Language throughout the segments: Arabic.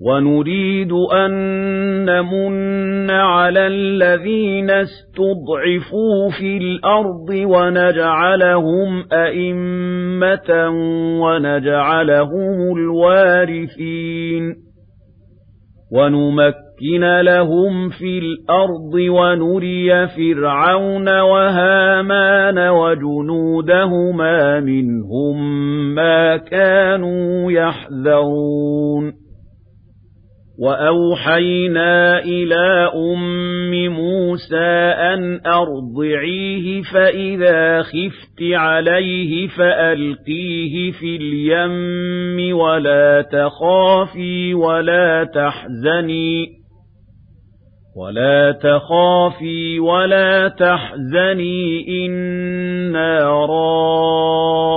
وَنُرِيدُ أَن نَّمُنَّ عَلَى الَّذِينَ اسْتُضْعِفُوا فِي الْأَرْضِ وَنَجْعَلَهُمْ أَئِمَّةً وَنَجْعَلَهُمُ الْوَارِثِينَ. وَنُمَكِّنَ لَهُمْ فِي الْأَرْضِ وَنُرِيَ فِرْعَوْنَ وَهَامَانَ وَجُنُودَهُمَا مِنْهُم مَّا كَانُوا يَحْذَرُونَ. وَأَوْحَيْنَا إِلَىٰ أُمِّ مُوسَىٰ أَنْ أَرْضِعِيهِ فَإِذَا خِفْتِ عَلَيْهِ فَأَلْقِيهِ فِي الْيَمِّ وَلَا تَخَافِي وَلَا تَحْزَنِي وَلَا تَخَافِي وَلَا تَحْزَنِي إِنَّا رَادُّوهُ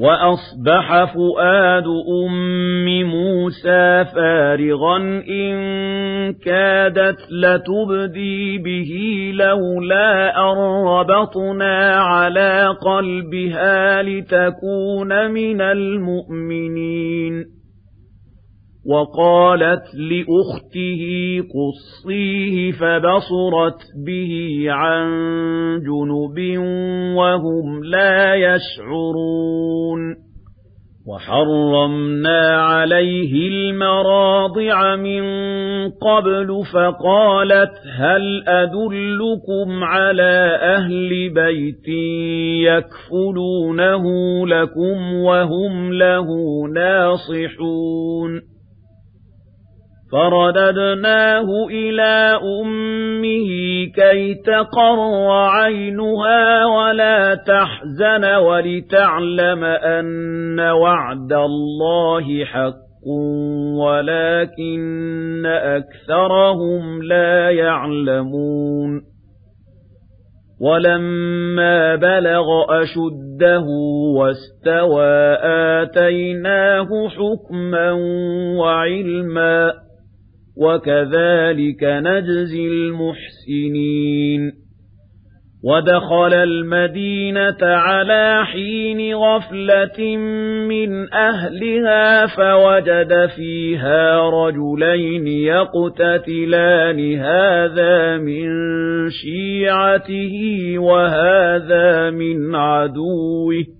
وَأَصْبَحَ فُؤَادُ أُمِّ مُوسَىٰ فَارِغًا إِن كَادَتْ لَتُبْدِي بِهِ لَوْلَا أَن رَّبَطْنَا عَلَىٰ قَلْبِهَا لِتَكُونَ مِنَ الْمُؤْمِنِينَ وَقَالَتْ لِأُخْتِهِ قُصِّيهِ فَبَصُرَتْ بِهِ عَن جُنُبٍ وَهُمْ لَا يَشْعُرُونَ وَحَرَّمْنَا عَلَيْهِ الْمَرَاضِعَ مِن قَبْلُ فَقَالَتْ هَلْ أَدُلُّكُمْ عَلَىٰ أَهْلِ بَيْتٍ يَكْفُلُونَهُ لَكُمْ وَهُمْ لَهُ نَاصِحُونَ فَرَدَدْنَاهُ إِلَىٰ أُمِّهِ كَيْ تَقَرَّ عَيْنُهَا وَلَا تَحْزَنَ وَلِتَعْلَمَ أَنَّ وَعْدَ اللَّهِ حَقٌّ وَلَٰكِنَّ أَكْثَرَهُمْ لَا يَعْلَمُونَ وَلَمَّا بَلَغَ أَشُدَّهُ وَاسْتَوَىٰ آتَيْنَاهُ حُكْمًا وَعِلْمًا وَكَذَلِكَ نَجْزِي الْمُحْسِنِينَ. وَدَخَلَ الْمَدِينَةَ عَلَىٰ حِينِ غَفْلَةٍ مِّنْ أَهْلِهَا فَوَجَدَ فِيهَا رَجُلَيْنِ يَقْتَتِلَانِ هَٰذَا مِن شِيعَتِهِ وَهَٰذَا مِنْ عَدُوِّهِ.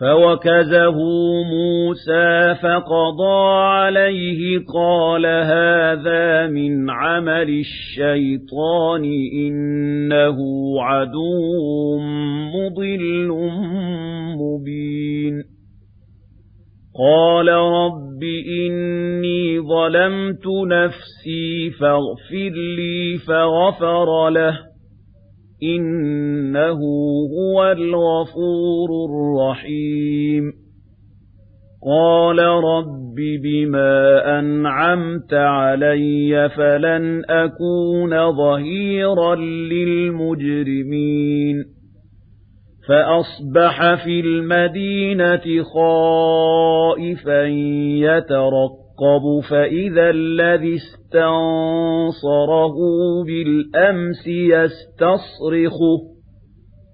فَوَكَزَهُ مُوسَىٰ فَقَضَىٰ عَلَيْهِ قَالَ هَٰذَا مِنْ عَمَلِ الشَّيْطَانِ ۖ إِنَّهُ عَدُوٌّ مُّضِلٌّ مُّبِينٌ قَالَ رَبِّ إِنِّي ظَلَمْتُ نَفْسِي فَاغْفِرْ لِي فَغَفَرَ لَهُ إِنَّهُ هُوَ الْغَفُورُ الرَّحِيمُ قَالَ رَبِّ بِمَا أَنْعَمْتَ عَلَيَّ فَلَنْ أَكُونَ ظَهِيرًا لِلْمُجْرِمِينَ فَأَصْبَحَ فِي الْمَدِينَةِ خَائِفًا يَتَرَقَّبُ يَعْقَبُ فَإِذَا الَّذِي اسْتَنصَرَهُ بِالْأَمْسِ يَسْتَصْرِخُهُ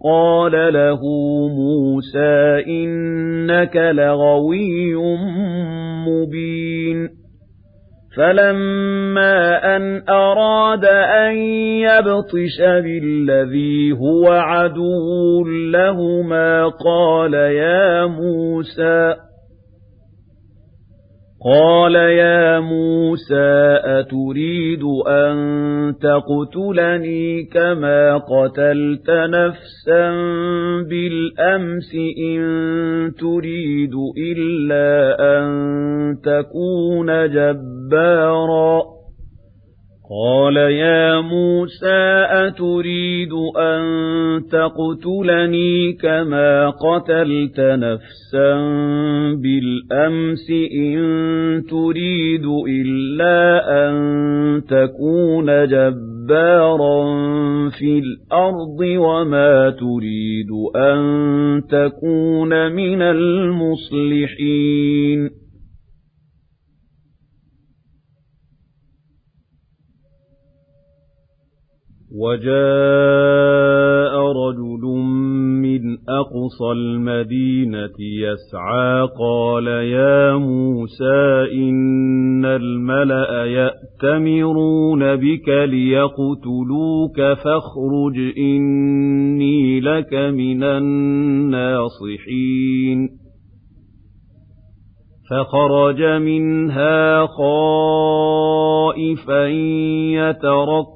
قَالَ لَهُ مُوسَى إِنَّكَ لَغَوِيٌّ مُبِينٌ فَلَمَّا أَنْ أَرَادَ أَنْ يَبْطِشَ بِالَّذِي هُوَ عَدُوٌّ لَهُمَا قَالَ يَا مُوسَى قَالَ يَا مُوسَىٰ أَتُرِيدُ أَن تَقْتُلَنِي كَمَا قَتَلْتَ نَفْسًا بِالْأَمْسِ إِن تُرِيدُ إِلَّا أَن تَكُونَ جَبَّارًا قَالَ يَا مُوسَىٰ أَتُرِيدُ أَن تَقْتُلَنِي كَمَا قَتَلْتَ نَفْسًا بِالْأَمْسِ إِن تُرِيدُ إِلَّا أَن تَكُونَ جَبَّارًا فِي الْأَرْضِ وَمَا تُرِيدُ أَن تَكُونَ مِنَ الْمُصْلِحِينَ وَجَاءَ رَجُلٌ مِّنْ أَقْصَى الْمَدِينَةِ يَسْعَىٰ قَالَ يَا مُوسَىٰ إِنَّ الْمَلَأَ يَأْتَمِرُونَ بِكَ لِيَقْتُلُوكَ فَاخْرُجْ إِنِّي لَكَ مِنَ النَّاصِحِينَ. فَخَرَجَ مِنْهَا خَائِفًا يَتَرَقَّبُ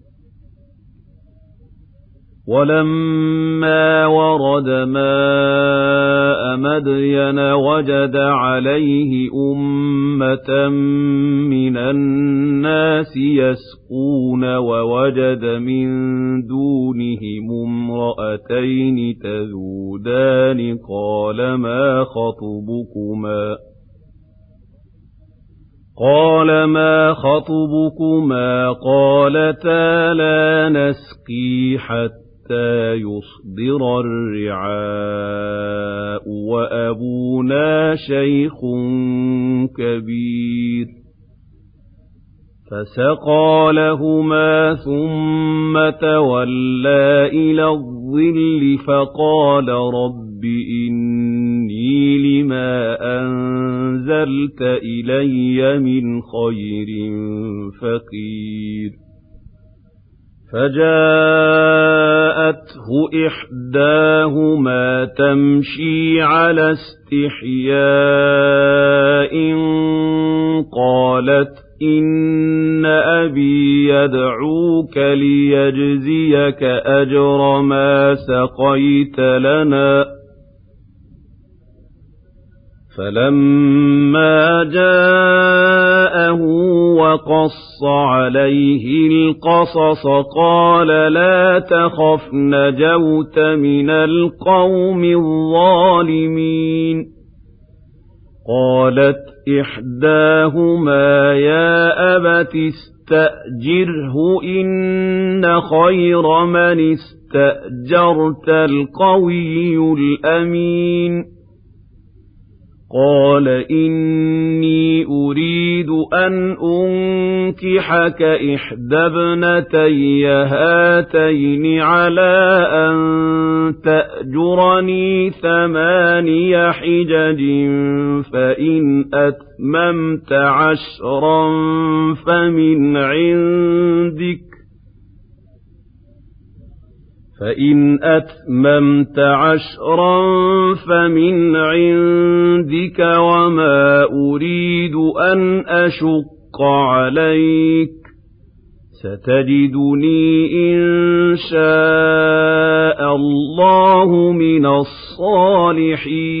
وَلَمَّا وَرَدَ مَاءَ مَدْيَنَ وَجَدَ عَلَيْهِ أُمَّةً مِّنَ النَّاسِ يَسْقُونَ وَوَجَدَ مِن دُونِهِمُ امْرَأَتَيْنِ تَذُودَانِ قَالَ مَا خَطْبُكُمَا قَالَ مَا خَطْبُكُمَا قَالَتَا لَا نَسْقِي حَتَّىٰ حَتَّىٰ يُصْدِرَ الرِّعَاءُ وَأَبُونَا شَيْخٌ كَبِيرٌ. فَسَقَىٰ لَهُمَا ثُمَّ تَوَلَّىٰ إِلَى الظِّلِّ فَقَالَ رَبِّ إِنِّي لِمَا أَنزَلْتَ إِلَيَّ مِنْ خَيْرٍ فَقِيرٌ. فَجَاءَتْهُ إِحْدَاهُمَا تَمْشِي عَلَى اسْتِحْيَاءٍ قَالَتْ إِنَّ أَبِي يَدْعُوكَ لِيَجْزِيَكَ أَجْرَ مَا سَقَيْتَ لَنَا فَلَمَّا جَاءَهُ وَقَصَّ عَلَيْهِ الْقَصَصَ قَالَ لَا تَخَفْ نَجَوْتَ مِنَ الْقَوْمِ الظَّالِمِينَ قَالَتْ إِحْدَاهُمَا يَا أَبَتِ اسْتَأْجِرْهُ إِنَّ خَيْرَ مَنِ اسْتَأْجَرْتَ الْقَوِيُّ الْأَمِينُ قال إني أريد أن أنكحك إحدى ابنتي هاتين على أن تأجرني ثماني حجج فإن أتممت عشرا فمن عندك فإن أتممت عشرا فمن عندك وما أريد أن أشق عليك ستجدني إن شاء الله من الصالحين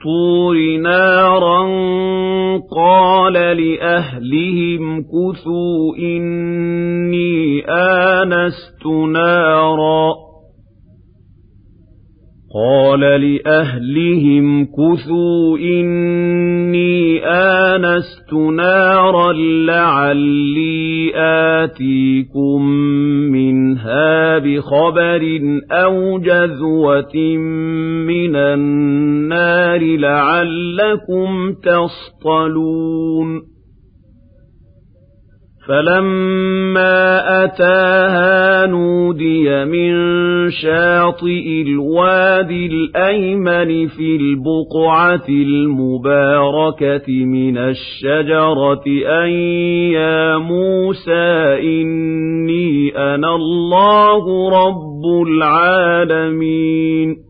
الطور نارا قال لأهلهم كثوا إني آنست نارا. قال لأهلهم كثوا إني آنست نارا لعلي آتيكم منها بخبر أو جذوة من النار لعلكم تصطلون فَلَمَّا أَتَاهَا نُودِيَ مِن شَاطِئِ الْوَادِ الْأَيْمَنِ فِي الْبُقْعَةِ الْمُبَارَكَةِ مِنَ الشَّجَرَةِ أَن يَا مُوسَىٰ إِنِّي أَنَا اللَّهُ رَبُّ الْعَالَمِينَ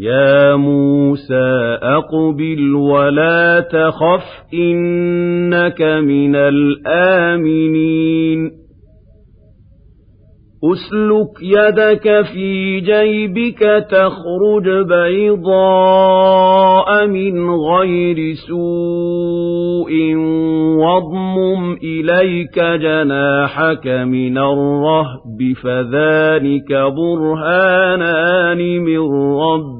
يَا مُوسَىٰ أَقْبِلْ وَلَا تَخَفْ إِنَّكَ مِنَ الْآمِنِينَ أُسْلُكْ يَدَكَ فِي جَيْبِكَ تَخْرُجْ بَيْضَاءَ مِنْ غَيْرِ سُوءٍ وَاضْمُمْ إِلَيْكَ جَنَاحَكَ مِنَ الرَّهْبِ فَذَانِكَ بُرْهَانَانِ مِنْ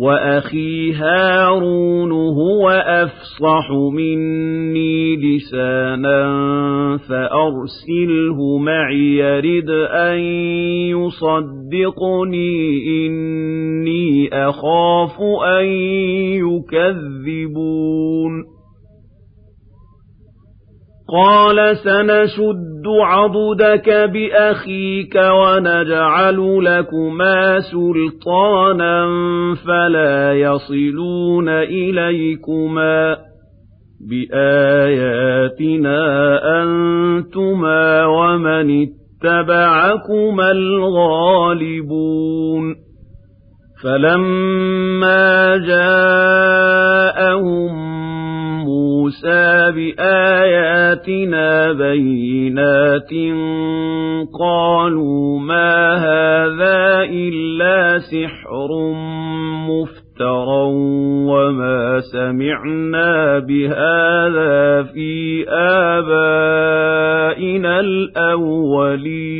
وَأَخِي هَارُونُ هُوَ أَفْصَحُ مِنِّي لِسَانًا فَأَرْسِلْهُ مَعِيَ يَرِدْ أَن يُصَدِّقُنِي إِنِّي أَخَافُ أَن يُكَذِّبُونِ قَالَ سَنَشُدُّ عَضُدَكَ بِأَخِيكَ وَنَجْعَلُ لَكُمَا سُلْطَانًا فَلَا يَصِلُونَ إِلَيْكُمَا بِآيَاتِنَا أَنتُمَا وَمَنِ اتَّبَعَكُمَا الْغَالِبُونَ فَلَمَّا جَاءَهُم مُوسَىٰ بِآيَاتِنَا بَيِّنَاتٍ قَالُوا مَا هَٰذَا إِلَّا سِحْرٌ مُّفْتَرًى وَمَا سَمِعْنَا بِهَٰذَا فِي آبَائِنَا الْأَوَّلِينَ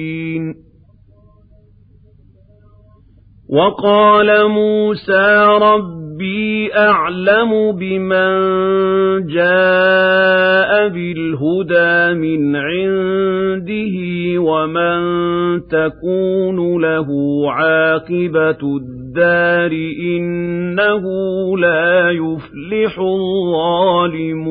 وقال موسى ربي أعلم بمن جاء بالهدى من عنده ومن تكون له عاقبة الدار إنه لا يفلح الظالمون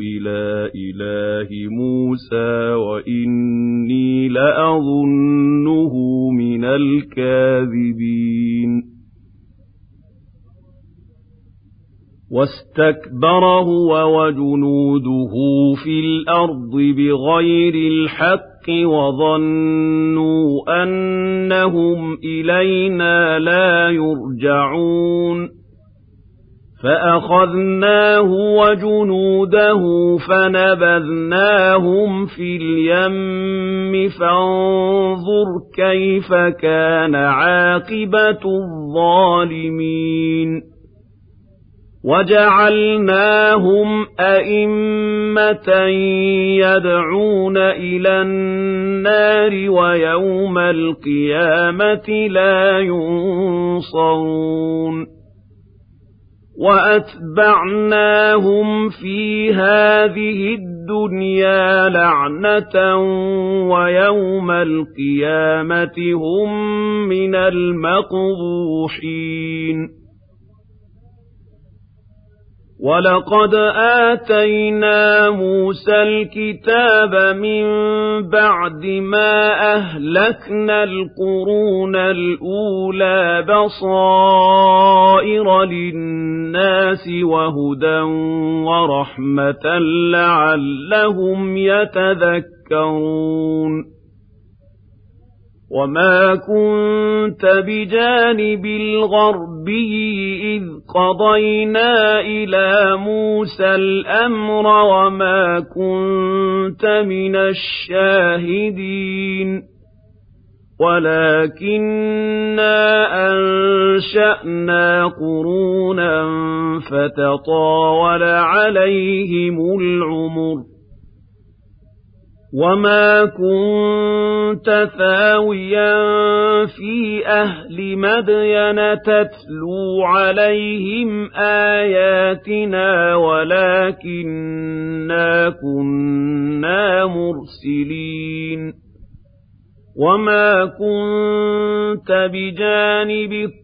إلى إله موسى وإني لأظنه من الكاذبين. واستكبر هو وجنوده في الأرض بغير الحق وظنوا أنهم إلينا لا يرجعون. فأخذناه وجنوده فنبذناهم في اليم فانظر كيف كان عاقبة الظالمين وَجَعَلْنَاهُمْ أَئِمَّةً يَدْعُونَ إِلَى النَّارِ وَيَوْمَ الْقِيَامَةِ لَا يُنصَرُونَ وَأَتْبَعْنَاهُمْ فِي هَٰذِهِ الدُّنْيَا لَعْنَةً وَيَوْمَ الْقِيَامَةِ هُم مِّنَ الْمَقْبُوحِينَ وَلَقَدْ آتَيْنَا مُوسَى الْكِتَابَ مِن بَعْدِ مَا أَهْلَكْنَا الْقُرُونَ الْأُولَىٰ بَصَائِرَ لِلنَّاسِ وَهُدًى وَرَحْمَةً لَّعَلَّهُمْ يَتَذَكَّرُونَ وَمَا كُنتَ بِجَانِبِ الْغَرْبِيِّ إِذْ قَضَيْنَا إِلَىٰ مُوسَى الْأَمْرَ وَمَا كُنتَ مِنَ الشَّاهِدِينَ وَلَٰكِنَّا أَنشَأْنَا قُرُونًا فَتَطَاوَلَ عَلَيْهِمُ الْعُمُرُ وَمَا كُنتَ ثَاوِيًا فِي أَهْلِ مَدْيَنَ تَتْلُو عَلَيْهِمْ آيَاتِنَا وَلَٰكِنَّا كُنَّا مُرْسِلِينَ وَمَا كُنتَ بِجَانِبِ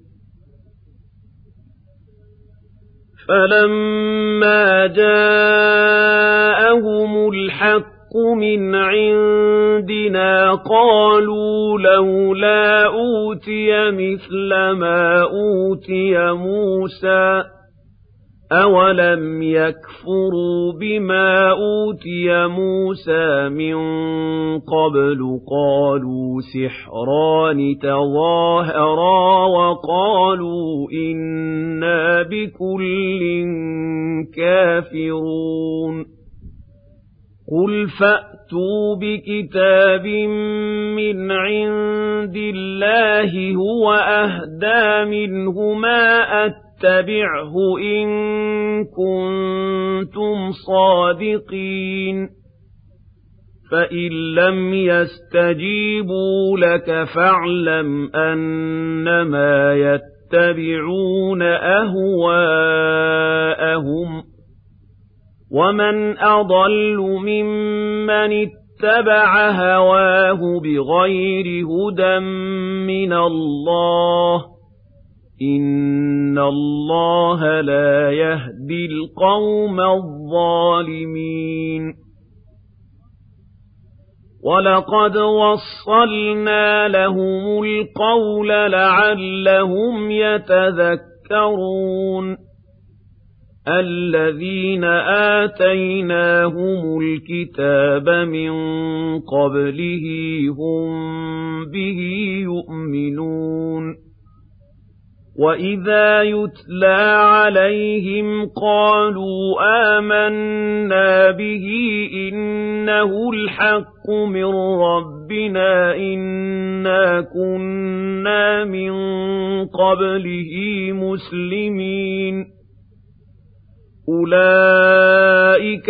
فَلَمَّا جَاءَهُمُ الْحَقُّ مِنْ عِندِنَا قَالُوا لَوْلَا أُوتِيَ مِثْلَ مَا أُوتِيَ مُوسَىٰ أَوَلَمْ يَكْفُرُوا بِمَا أُوتِيَ مُوسَىٰ مِن قَبْلُ قَالُوا سِحْرَانِ تَظَاهَرَا وَقَالُوا إِنَّا بِكُلٍّ كَافِرُونَ قُلْ فَأْتُوا بِكِتَابٍ مِّنْ عِندِ اللَّهِ هُوَ أَهْدَىٰ مِنْهُ مَا اتَّبِعْهُ إِن كُنتُمْ صَادِقِينَ. فَإِن لَّمْ يَسْتَجِيبُوا لَكَ فَاعْلَمْ أَنَّمَا يَتَّبِعُونَ يتبعون أهواءهم. ومن أضل ممن اتبع هواه بغير هدى من الله إِنَّ اللَّهَ لَا يَهْدِي الْقَوْمَ الظَّالِمِينَ وَلَقَدْ وَصَّلْنَا لَهُمُ الْقَوْلَ لَعَلَّهُمْ يَتَذَكَّرُونَ الَّذِينَ آتَيْنَاهُمُ الْكِتَابَ مِن قَبْلِهِ هُم بِهِ يُؤْمِنُونَ وَإِذَا يُتْلَىٰ عَلَيْهِمْ قَالُوا آمَنَّا بِهِ إِنَّهُ الْحَقُّ مِن رَّبِّنَا إِنَّا كُنَّا مِن قَبْلِهِ مُسْلِمِينَ أُولَٰئِكَ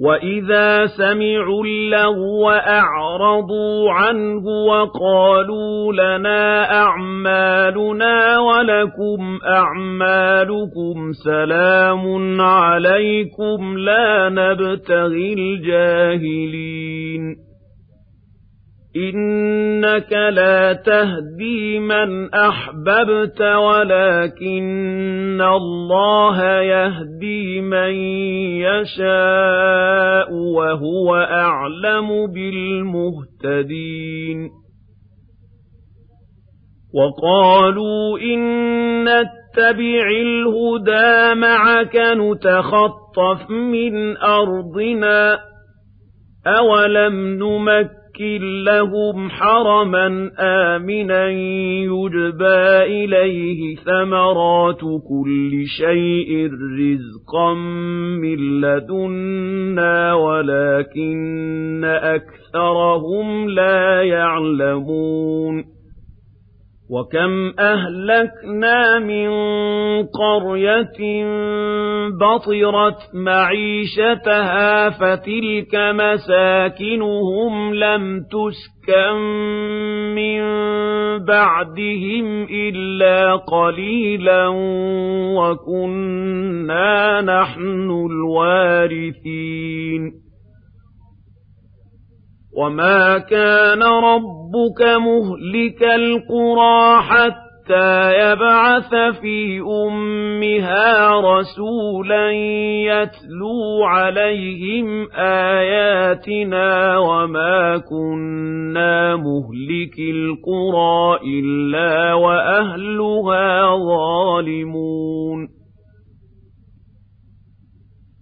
وَإِذَا سَمِعُوا اللَّغْوَ أَعْرَضُوا عَنْهُ وَقَالُوا لَنَا أَعْمَالُنَا وَلَكُمْ أَعْمَالُكُمْ سَلَامٌ عَلَيْكُمْ لَا نَبْتَغِي الْجَاهِلِينَ إِنَّكَ لَا تَهْدِي مَنْ أَحْبَبْتَ وَلَكِنَّ اللَّهَ يَهْدِي مَن يَشَاءُ وَهُوَ أَعْلَمُ بِالْمُهْتَدِينَ وَقَالُوا إِن نَّتَّبِعِ الْهُدَىٰ مَعَكَ نُتَخَطَّفْ مِنْ أَرْضِنَا أَوَلَمْ نُمَكِّنْ نُمَكِّن لَّهُمْ حَرَمًا آمِنًا يُجْبَىٰ إِلَيْهِ ثَمَرَاتُ كُلِّ شَيْءٍ رِّزْقًا مِّن لَّدُنَّا وَلَٰكِنَّ أَكْثَرَهُمْ لَا يَعْلَمُونَ وَكَمْ أَهْلَكْنَا مِن قَرْيَةٍ بَطِرَتْ مَعِيشَتَهَا فَتِلْكَ مَسَاكِنُهُمْ لَمْ تُسْكَن مِّن بَعْدِهِمْ إِلَّا قَلِيلًا وَكُنَّا نَحْنُ الْوَارِثِينَ وَمَا كَانَ رَبُّكَ مُهْلِكَ الْقُرَىٰ حَتَّىٰ يَبْعَثَ فِي أُمِّهَا رَسُولًا يَتْلُو عَلَيْهِمْ آيَاتِنَا وَمَا كُنَّا مُهْلِكِي الْقُرَىٰ إِلَّا وَأَهْلُهَا ظَالِمُونَ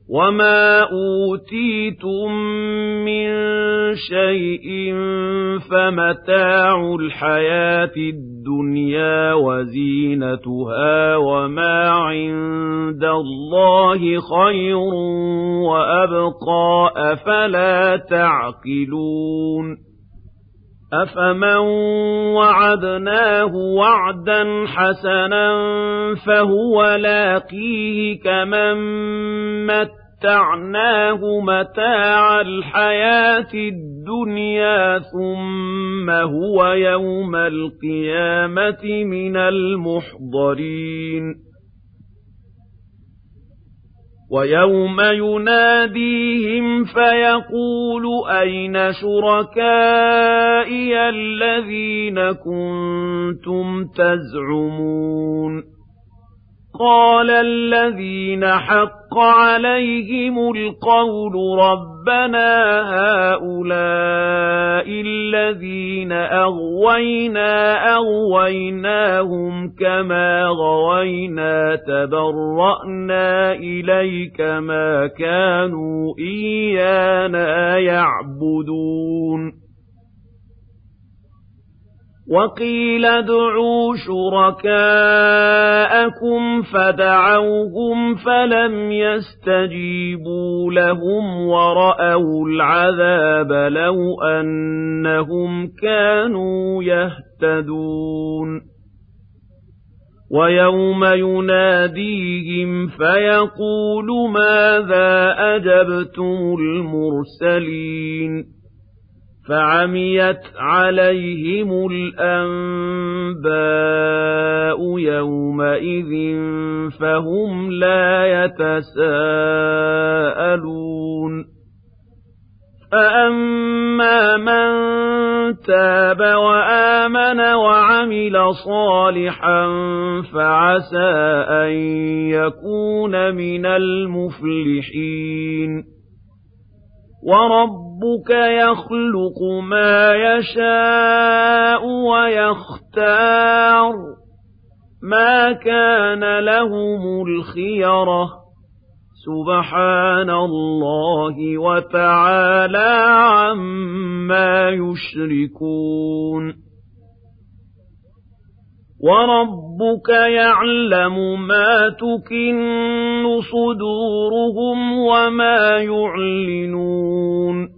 وَمَا أُوتِيتُم مِّن شَيْءٍ فَمَتَاعُ الْحَيَاةِ الدُّنْيَا وَزِينَتُهَا وَمَا عِندَ اللَّهِ خَيْرٌ وَأَبْقَىٰ ۚ أَفَلَا تَعْقِلُونَ أَفَمَن وَعَدْنَاهُ وَعْدًا حَسَنًا فَهُوَ لَاقِيهِ كَمَن مَّتَّعْنَاهُ مَتَاعَ الْحَيَاةِ الدُّنْيَا ثُمَّ هُوَ يَوْمَ الْقِيَامَةِ مِنَ الْمُحْضَرِينَ وَيَوْمَ يُنَادِيهِمْ فَيَقُولُ أَيْنَ شُرَكَائِيَ الَّذِينَ كُنتُمْ تَزْعُمُونَ قَالَ الَّذِينَ حَقَّ عَلَيْهِمُ الْقَوْلُ رَبَّنَا هَٰؤُلَاءِ الَّذِينَ أَغْوَيْنَا أَغْوَيْنَاهُمْ كَمَا غَوَيْنَا تَبَرَّأْنَا إِلَيْكَ مَا كَانُوا إِيَّانَا يَعْبُدُونَ وَقِيلَ ادْعُوا شُرَكَاءَكُمْ فَدَعَوْهُمْ فَلَمْ يَسْتَجِيبُوا لَهُمْ وَرَأَوُا الْعَذَابَ لَوْ أَنَّهُمْ كَانُوا يَهْتَدُونَ. وَيَوْمَ يُنَادِيهِمْ فَيَقُولُ مَاذَا أَجَبْتُمُ الْمُرْسَلِينَ؟ فَعَمِيَتْ عَلَيْهِمُ الْأَنبَاءُ يَوْمَئِذٍ فَهُمْ لَا يَتَسَاءَلُونَ. فَأَمَّا مَن تَابَ وَآمَنَ وَعَمِلَ صَالِحًا فَعَسَىٰ أَن يَكُونَ مِنَ الْمُفْلِحِينَ. وَرَبُّكَ يَخْلُقُ مَا يَشَاءُ وَيَخْتَارُ ۗ مَا كَانَ لَهُمُ الْخِيَرَةُ ۚ. سُبْحَانَ اللَّهِ وَتَعَالَىٰ عَمَّا يُشْرِكُونَ. وَرَبُّكَ يَعْلَمُ مَا تُكِنُّ صُدُورُهُمْ وَمَا يُعْلِنُونَ.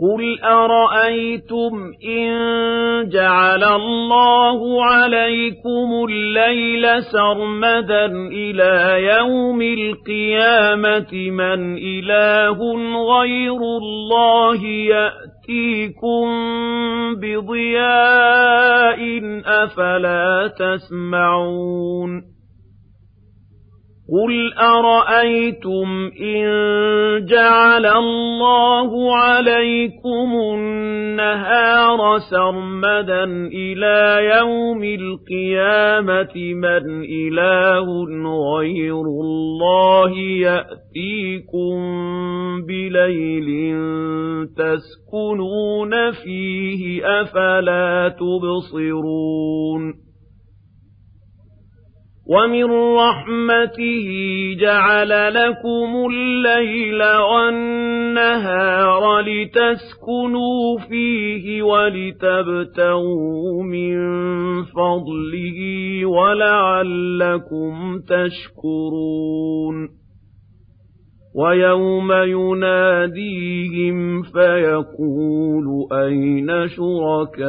قُلْ أَرَأَيْتُمْ إِن جَعَلَ اللَّهُ عَلَيْكُمُ اللَّيْلَ سَرْمَدًا إِلَىٰ يَوْمِ الْقِيَامَةِ مَنْ إِلَٰهٌ غَيْرُ اللَّهِ يَأْتِيكُم بِضِيَاءٍ ۖ أَفَلَا تَسْمَعُونَ قُلْ أَرَأَيْتُمْ إِن جَعَلَ اللَّهُ عَلَيْكُمُ النَّهَارَ سَرْمَدًا إِلَىٰ يَوْمِ الْقِيَامَةِ مَنْ إِلَٰهٌ غَيْرُ اللَّهِ يَأْتِيكُم بِلَيْلٍ تَسْكُنُونَ فِيهِ ۖ أَفَلَا تُبْصِرُونَ وَمِن رَّحْمَتِهِ جَعَلَ لَكُمُ اللَّيْلَ وَالنَّهَارَ لِتَسْكُنُوا فِيهِ وَلِتَبْتَغُوا مِن فَضْلِهِ وَلَعَلَّكُمْ تَشْكُرُونَ وَيَوْمَ يُنَادِيهِمْ فَيَقُولُ أَيْنَ شُرَكَائِيَ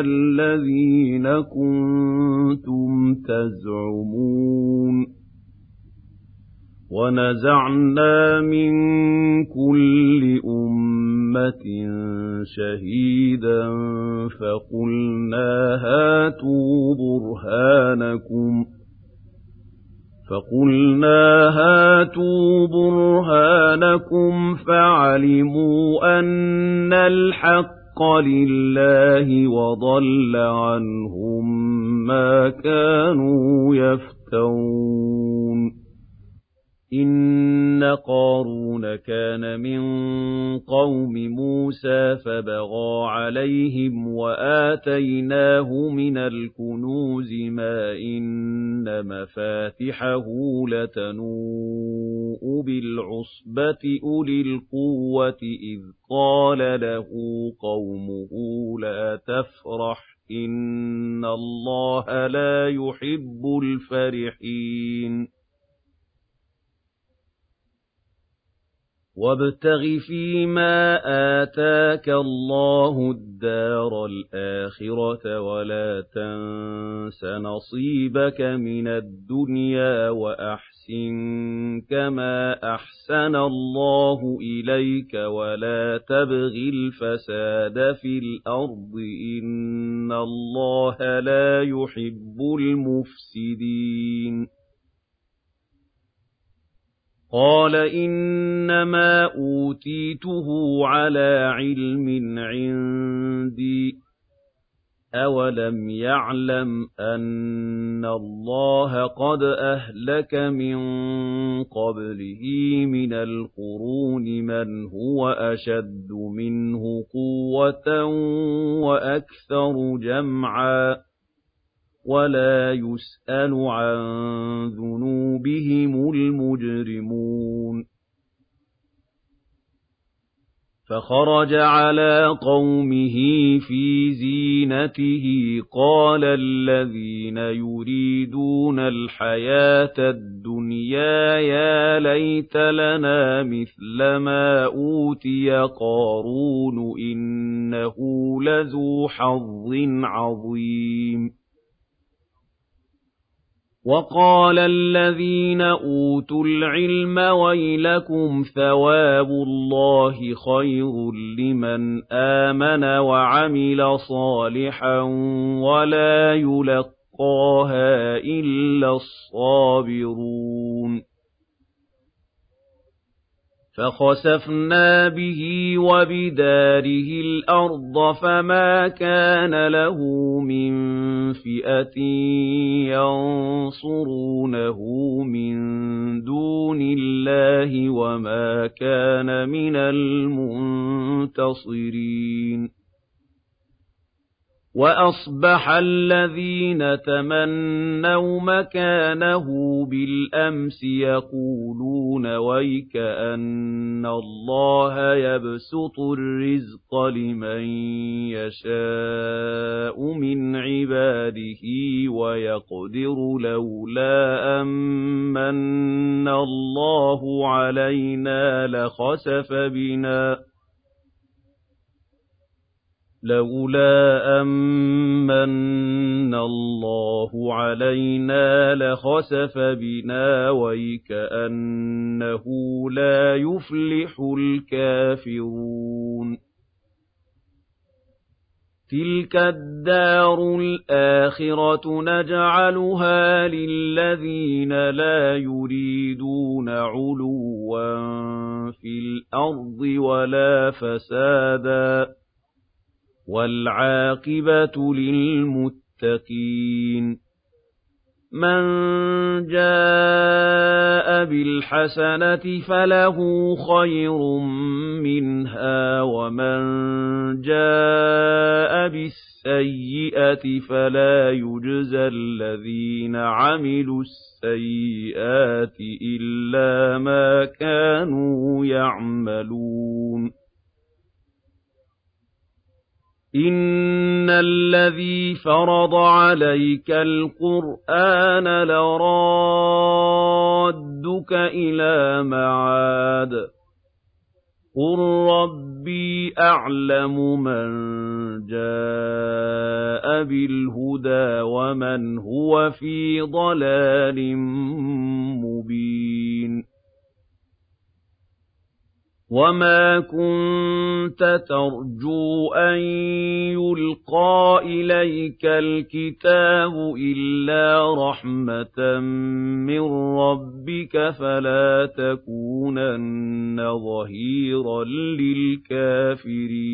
الَّذِينَ كُنتُمْ تَزْعُمُونَ وَنَزَعْنَا مِن كُلِّ أُمَّةٍ شَهِيدًا فَقُلْنَا هَاتُوا بُرْهَانَكُمْ ۖ فَقُلْنَا هَاتُوا بُرْهَانَكُمْ فَعَلِمُوا أَنَّ الْحَقَّ لِلَّهِ وَضَلَّ عَنْهُم مَّا كَانُوا يَفْتَرُونَ إِنَّ قَارُونَ كَانَ مِن قَوْمِ مُوسَىٰ فَبَغَىٰ عَلَيْهِمْ وَآتَيْنَاهُ مِنَ الْكُنُوزِ مَا إِنَّ مَفَاتِحَهُ لَتَنُوءُ بِالْعُصْبَةِ أُولِي الْقُوَّةِ إِذْ قَالَ لَهُ قَوْمُهُ لَا تَفْرَحْ إِنَّ اللَّهَ لَا يُحِبُّ الْفَرِحِينَ وَابْتَغِ فِيمَا آتَاكَ اللَّهُ الدَّارَ الْآخِرَةَ وَلَا تَنسَ نَصِيبَكَ مِنَ الدُّنْيَا وَأَحْسِن كَمَا أَحْسَنَ اللَّهُ إِلَيْكَ وَلَا تَبْغِ الْفَسَادَ فِي الْأَرْضِ ۖ إِنَّ اللَّهَ لَا يُحِبُّ الْمُفْسِدِينَ قَالَ إِنَّمَا أُوتِيتُهُ عَلَىٰ عِلْمٍ عِندِي. أَوَلَمْ يَعْلَمْ أَنَّ اللَّهَ قَدْ أَهْلَكَ مِن قَبْلِهِ مِنَ الْقُرُونِ مَنْ هُوَ أَشَدُّ مِنْهُ قُوَّةً وَأَكْثَرُ جَمْعًا. وَلَا يُسْأَلُ عَن ذُنُوبِهِمُ الْمُجْرِمُونَ فَخَرَجَ عَلَىٰ قَوْمِهِ فِي زِينَتِهِ قَالَ الَّذِينَ يُرِيدُونَ الْحَيَاةَ الدُّنْيَا يَا لَيْتَ لَنَا مِثْلَ مَا أُوتِيَ قَارُونُ إِنَّهُ لَذُو حَظٍّ عَظِيمٍ وَقَالَ الَّذِينَ أُوتُوا الْعِلْمَ وَيْلَكُمْ ثَوَابُ اللَّهِ خَيْرٌ لِّمَنْ آمَنَ وَعَمِلَ صَالِحًا وَلَا يُلَقَّاهَا إِلَّا الصَّابِرُونَ. فَخَسَفْنَا بِهِ وَبِدَارِهِ الْأَرْضَ فَمَا كَانَ لَهُ مِن فِئَةٍ يَنصُرُونَهُ مِن دُونِ اللَّهِ وَمَا كَانَ مِنَ الْمُنتَصِرِينَ وَأَصْبَحَ الَّذِينَ تَمَنَّوْا مَكَانَهُ بِالْأَمْسِ يَقُولُونَ وَيْكَأَنَّ اللَّهَ يَبْسُطُ الرِّزْقَ لِمَن يَشَاءُ مِنْ عِبَادِهِ وَيَقْدِرُ لَوْلَا أَن مَّنَّ اللَّهُ عَلَيْنَا لَخَسَفَ بِنَا لَوْلَا أَن مَّنَّ اللَّهُ عَلَيْنَا لَخَسَفَ بِنَا وَيْكَأَنَّهُ لَا يُفْلِحُ الْكَافِرُونَ. تِلْكَ الدَّارُ الْآخِرَةُ نَجْعَلُهَا لِلَّذِينَ لَا يُرِيدُونَ عُلُوًّا فِي الْأَرْضِ وَلَا فَسَادًا. وَالْعَاقِبَةُ لِلْمُتَّقِينَ مَن جَاءَ بِالْحَسَنَةِ فَلَهُ خَيْرٌ مِّنْهَا وَمَن جَاءَ بِالسَّيِّئَةِ فَلَا يُجْزَى الَّذِينَ عَمِلُوا السَّيِّئَاتِ إِلَّا مَا كَانُوا يَعْمَلُونَ إِنَّ الَّذِي فَرَضَ عَلَيْكَ الْقُرْآنَ لَرَادُّكَ إِلَىٰ مَعَادٍ ۚ قُل رَّبِّي أَعْلَمُ مَن جَاءَ بِالْهُدَىٰ وَمَنْ هُوَ فِي ضَلَالٍ مُّبِينٍ وَمَا كُنتَ تَرْجُو أَن يُلْقَىٰ إِلَيْكَ الْكِتَابُ إِلَّا رَحْمَةً مِّن رَّبِّكَ فَلَا تَكُونَنَّ ظَهِيرًا لِّلْكَافِرِينَ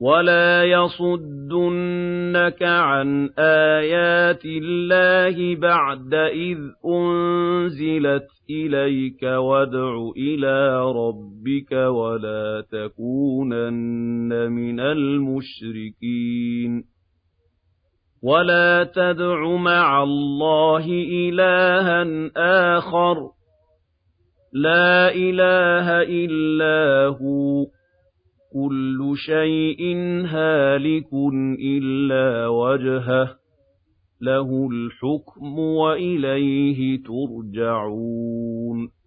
وَلَا يَصُدُّنَّكَ عَنْ آيَاتِ اللَّهِ بَعْدَ إِذْ أُنزِلَتْ إِلَيْكَ وَادْعُ إِلَىٰ رَبِّكَ وَلَا تَكُونَنَّ مِنَ الْمُشْرِكِينَ وَلَا تَدْعُ مَعَ اللَّهِ إِلَٰهًا آخَرَ ۖ لَا إِلَٰهَ إِلَّا هُوَ كُلُّ شَيْءٍ هَالِكٌ إِلَّا وَجْهَهُ ۚ لَهُ الْحُكْمُ وَإِلَيْهِ تُرْجَعُونَ.